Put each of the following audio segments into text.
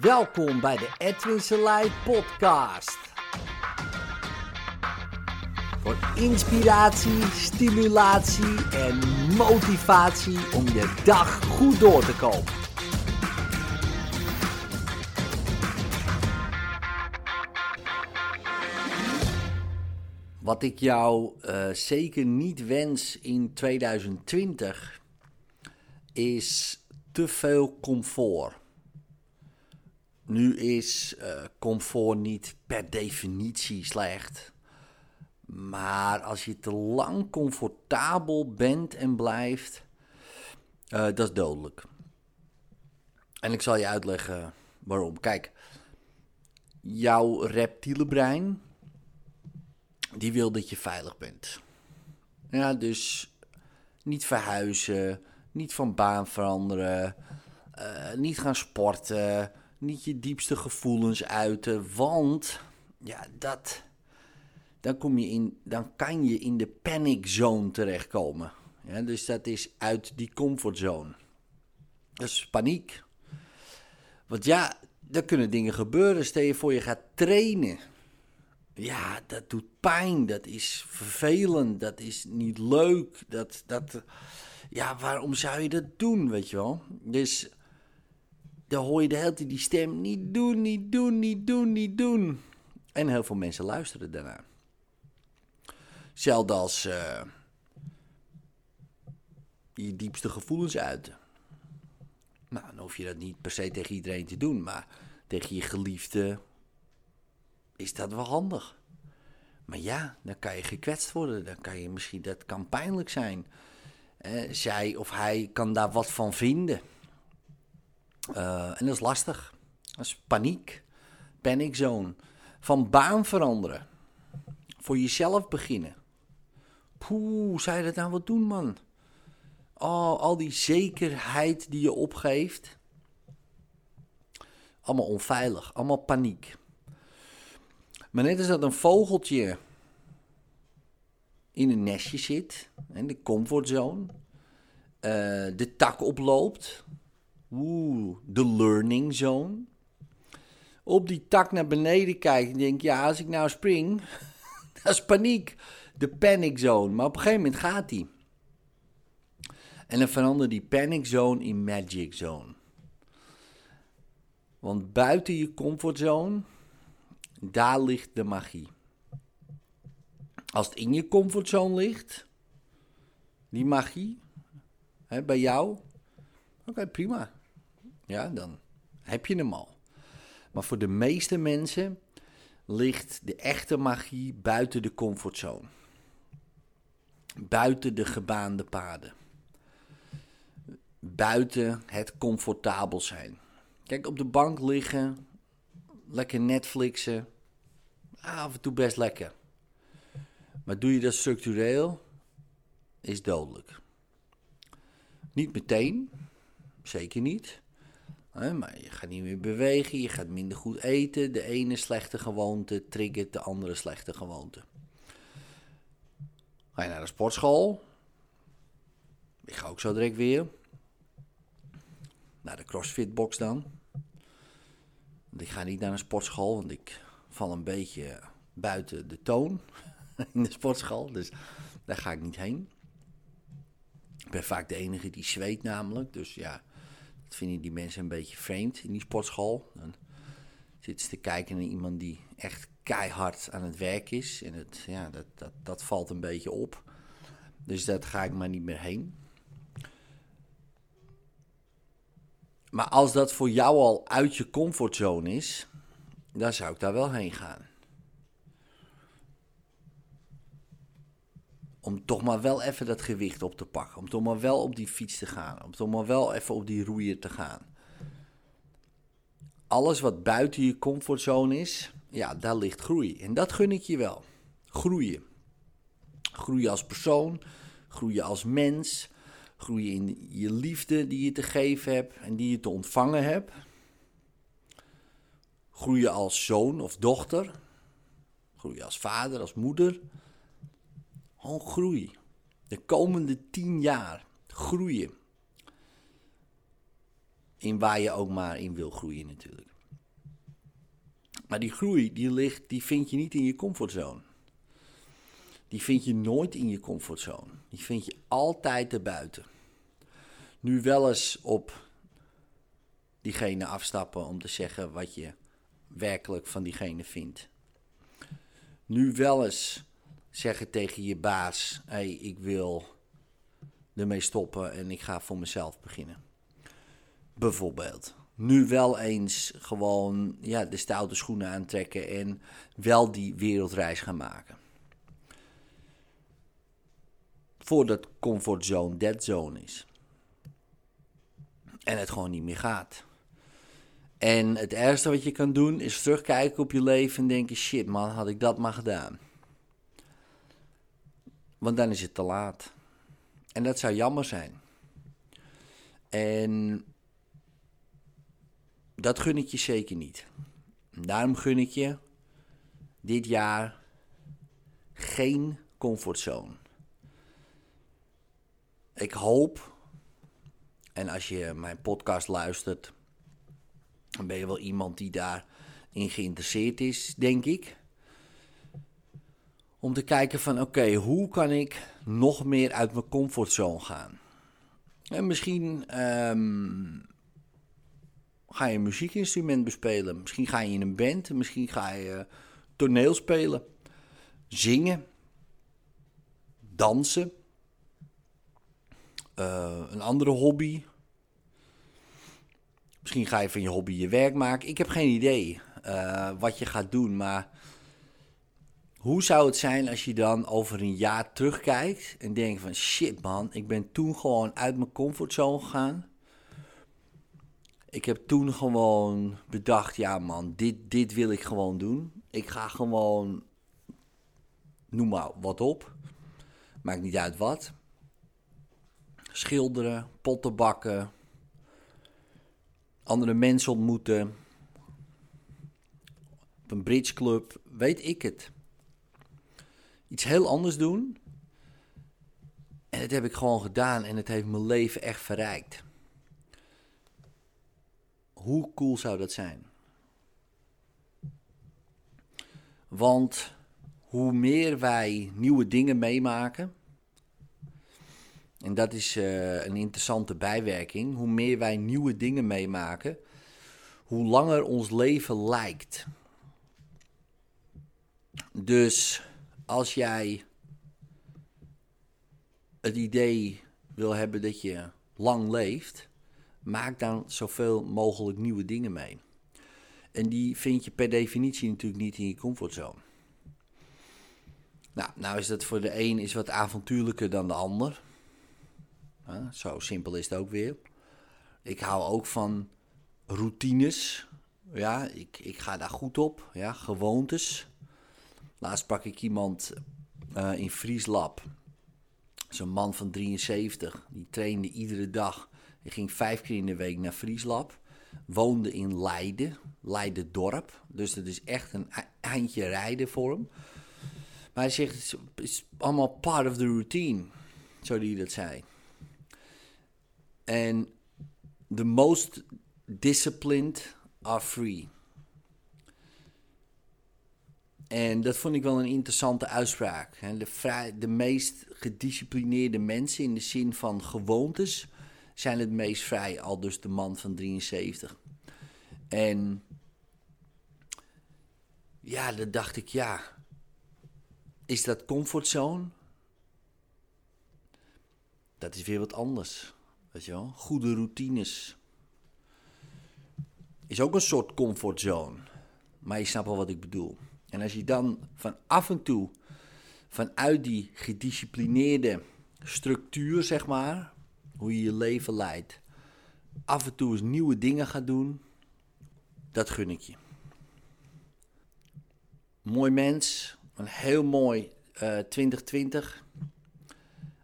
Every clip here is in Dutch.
Welkom bij de Edwin Selei podcast. Voor inspiratie, stimulatie en motivatie om je dag goed door te komen. Wat ik jou uh, zeker niet wens in 2020 is te veel comfort. Nu is uh, comfort niet per definitie slecht. Maar als je te lang comfortabel bent en blijft, uh, dat is dodelijk. En ik zal je uitleggen waarom. Kijk, jouw reptiele brein, die wil dat je veilig bent. Ja, dus niet verhuizen, niet van baan veranderen, uh, niet gaan sporten, niet je diepste gevoelens uiten, want ja, dat, dan, kom je in, dan kan je in de panic zone terechtkomen. Ja, dus dat is uit die comfortzone. Dat is paniek. Want ja, er kunnen dingen gebeuren. Stel je voor je gaat trainen. Ja, dat doet pijn. Dat is vervelend. Dat is niet leuk. Dat, dat, ja, waarom zou je dat doen, weet je wel? Dus dan hoor je de hele tijd die stem, niet doen, niet doen, niet doen, niet doen. En heel veel mensen luisteren daarna. Zelfs als uh, je diepste gevoelens uiten. Nou, dan hoef je dat niet per se tegen iedereen te doen, maar tegen je geliefde is dat wel handig. Maar ja, dan kan je gekwetst worden, dan kan je misschien, dat kan pijnlijk zijn. Uh, zij of hij kan daar wat van vinden. Uh, en dat is lastig. Dat is paniek. Panic zone. Van baan veranderen. Voor jezelf beginnen. Poeh, zou je dat nou wat doen, man? Oh, al die zekerheid die je opgeeft. Allemaal onveilig, allemaal paniek. Maar net als dat een vogeltje in een nestje zit, in de comfortzone, uh, de tak oploopt, oeh, de learning zone, op die tak naar beneden kijkt en denkt, ja, als ik nou spring, dat is paniek, de panic zone. Maar op een gegeven moment gaat die. En dan verandert die panic zone in magic zone. Want buiten je comfortzone, daar ligt de magie. Als het in je comfortzone ligt, die magie, hè, bij jou, oké, prima. Ja, dan heb je hem al. Maar voor de meeste mensen ligt de echte magie buiten de comfortzone. Buiten de gebaande paden. Buiten het comfortabel zijn. Kijk, op de bank liggen, lekker Netflixen. Af en toe best lekker. Maar doe je dat structureel, is dodelijk. Niet meteen, zeker niet. Maar je gaat niet meer bewegen, je gaat minder goed eten. De ene slechte gewoonte triggert de andere slechte gewoonte. Ga je naar de sportschool? Ik ga ook zo direct weer. Naar de CrossFit-box dan. Want ik ga niet naar een sportschool, want ik val een beetje buiten de toon in de sportschool. Dus daar ga ik niet heen. Ik ben vaak de enige die zweet namelijk. Dus ja, dat vinden die mensen een beetje vreemd in die sportschool. Dan zitten ze te kijken naar iemand die echt keihard aan het werk is. En het, ja, dat, dat, dat valt een beetje op. Dus dat ga ik maar niet meer heen. Maar als dat voor jou al uit je comfortzone is, dan zou ik daar wel heen gaan. Om toch maar wel even dat gewicht op te pakken. Om toch maar wel op die fiets te gaan. Om toch maar wel even op die roeier te gaan. Alles wat buiten je comfortzone is, ja, daar ligt groei. En dat gun ik je wel. Groeien. Groeien als persoon, groeien als mens, groeien in je liefde die je te geven hebt en die je te ontvangen hebt. Groeien als zoon of dochter, groeien als vader, als moeder. Gewoon groei. De komende tien jaar groeien. In waar je ook maar in wil groeien natuurlijk. Maar die groei, die, ligt, die vind je niet in je comfortzone. Die vind je nooit in je comfortzone. Die vind je altijd erbuiten. Nu wel eens op diegene afstappen om te zeggen wat je werkelijk van diegene vindt. Nu wel eens zeggen tegen je baas: hé, hey, ik wil ermee stoppen en ik ga voor mezelf beginnen. Bijvoorbeeld. Nu wel eens gewoon ja, de stoute schoenen aantrekken en wel die wereldreis gaan maken. Voordat comfortzone dead zone is. En het gewoon niet meer gaat. En het ergste wat je kan doen is terugkijken op je leven en denken: shit man, had ik dat maar gedaan. Want dan is het te laat. En dat zou jammer zijn. En dat gun ik je zeker niet. Daarom gun ik je dit jaar geen comfortzone. Ik hoop, en als je mijn podcast luistert, dan ben je wel iemand die daarin geïnteresseerd is, denk ik. Om te kijken van oké, hoe kan ik nog meer uit mijn comfortzone gaan? En misschien ehm, ga je een muziekinstrument bespelen. Misschien ga je in een band. Misschien ga je toneel spelen. Zingen. Dansen. Uh, een andere hobby. Misschien ga je van je hobby je werk maken. Ik heb geen idee uh, wat je gaat doen. Maar hoe zou het zijn als je dan over een jaar terugkijkt en denkt van shit man, ik ben toen gewoon uit mijn comfortzone gegaan. Ik heb toen gewoon bedacht, ja man, dit, dit wil ik gewoon doen. Ik ga gewoon, noem maar wat op. Maakt niet uit wat. Schilderen, potten bakken, andere mensen ontmoeten. Op een bridgeclub, weet ik het. Iets heel anders doen. En dat heb ik gewoon gedaan en het heeft mijn leven echt verrijkt. Hoe cool zou dat zijn? Want hoe meer wij nieuwe dingen meemaken, en dat is uh, een interessante bijwerking, hoe meer wij nieuwe dingen meemaken, hoe langer ons leven lijkt. Dus als jij het idee wil hebben dat je lang leeft, maak dan zoveel mogelijk nieuwe dingen mee. En die vind je per definitie natuurlijk niet in je comfortzone. Nou, nou is dat voor de een is wat avontuurlijker dan de ander. zo simpel is het ook weer. Ik hou ook van routines. Ja, ik, ik ga daar goed op. Ja, gewoontes. Laatst sprak ik iemand uh, in Frieslab. Zo'n man van 73. Die trainde iedere dag hij ging vijf keer in de week naar Frieslab. Woonde in Leiden, Leiden dorp. Dus dat is echt een eindje rijden voor hem. Maar hij zegt, het is allemaal part of the routine. Zo die dat zei. En the most disciplined are free. En dat vond ik wel een interessante uitspraak. De, vrij, de meest gedisciplineerde mensen in de zin van gewoontes zijn het meest vrij, al dus de man van 73. En ja, dan dacht ik, ja, is dat comfortzone? Dat is weer wat anders, weet je wel. Goede routines is ook een soort comfortzone, maar je snapt wel wat ik bedoel. En als je dan van af en toe vanuit die gedisciplineerde structuur, zeg maar, hoe je je leven leidt, af en toe eens nieuwe dingen gaat doen, dat gun ik je. Mooi mens, een heel mooi uh, eh, 2020,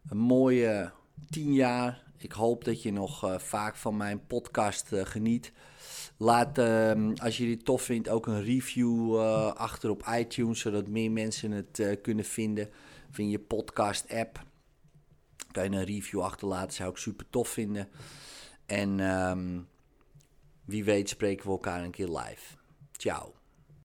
een mooie 10 jaar. Ik hoop dat je nog uh, vaak van mijn podcast uh, geniet. Laat, ehm, als je dit tof vindt, ook een review achter op iTunes, zodat meer mensen het kunnen vinden. Vind je podcast-app. Kan je een review achterlaten, zou ik super tof vinden. En um, wie weet spreken we elkaar een keer live. Ciao.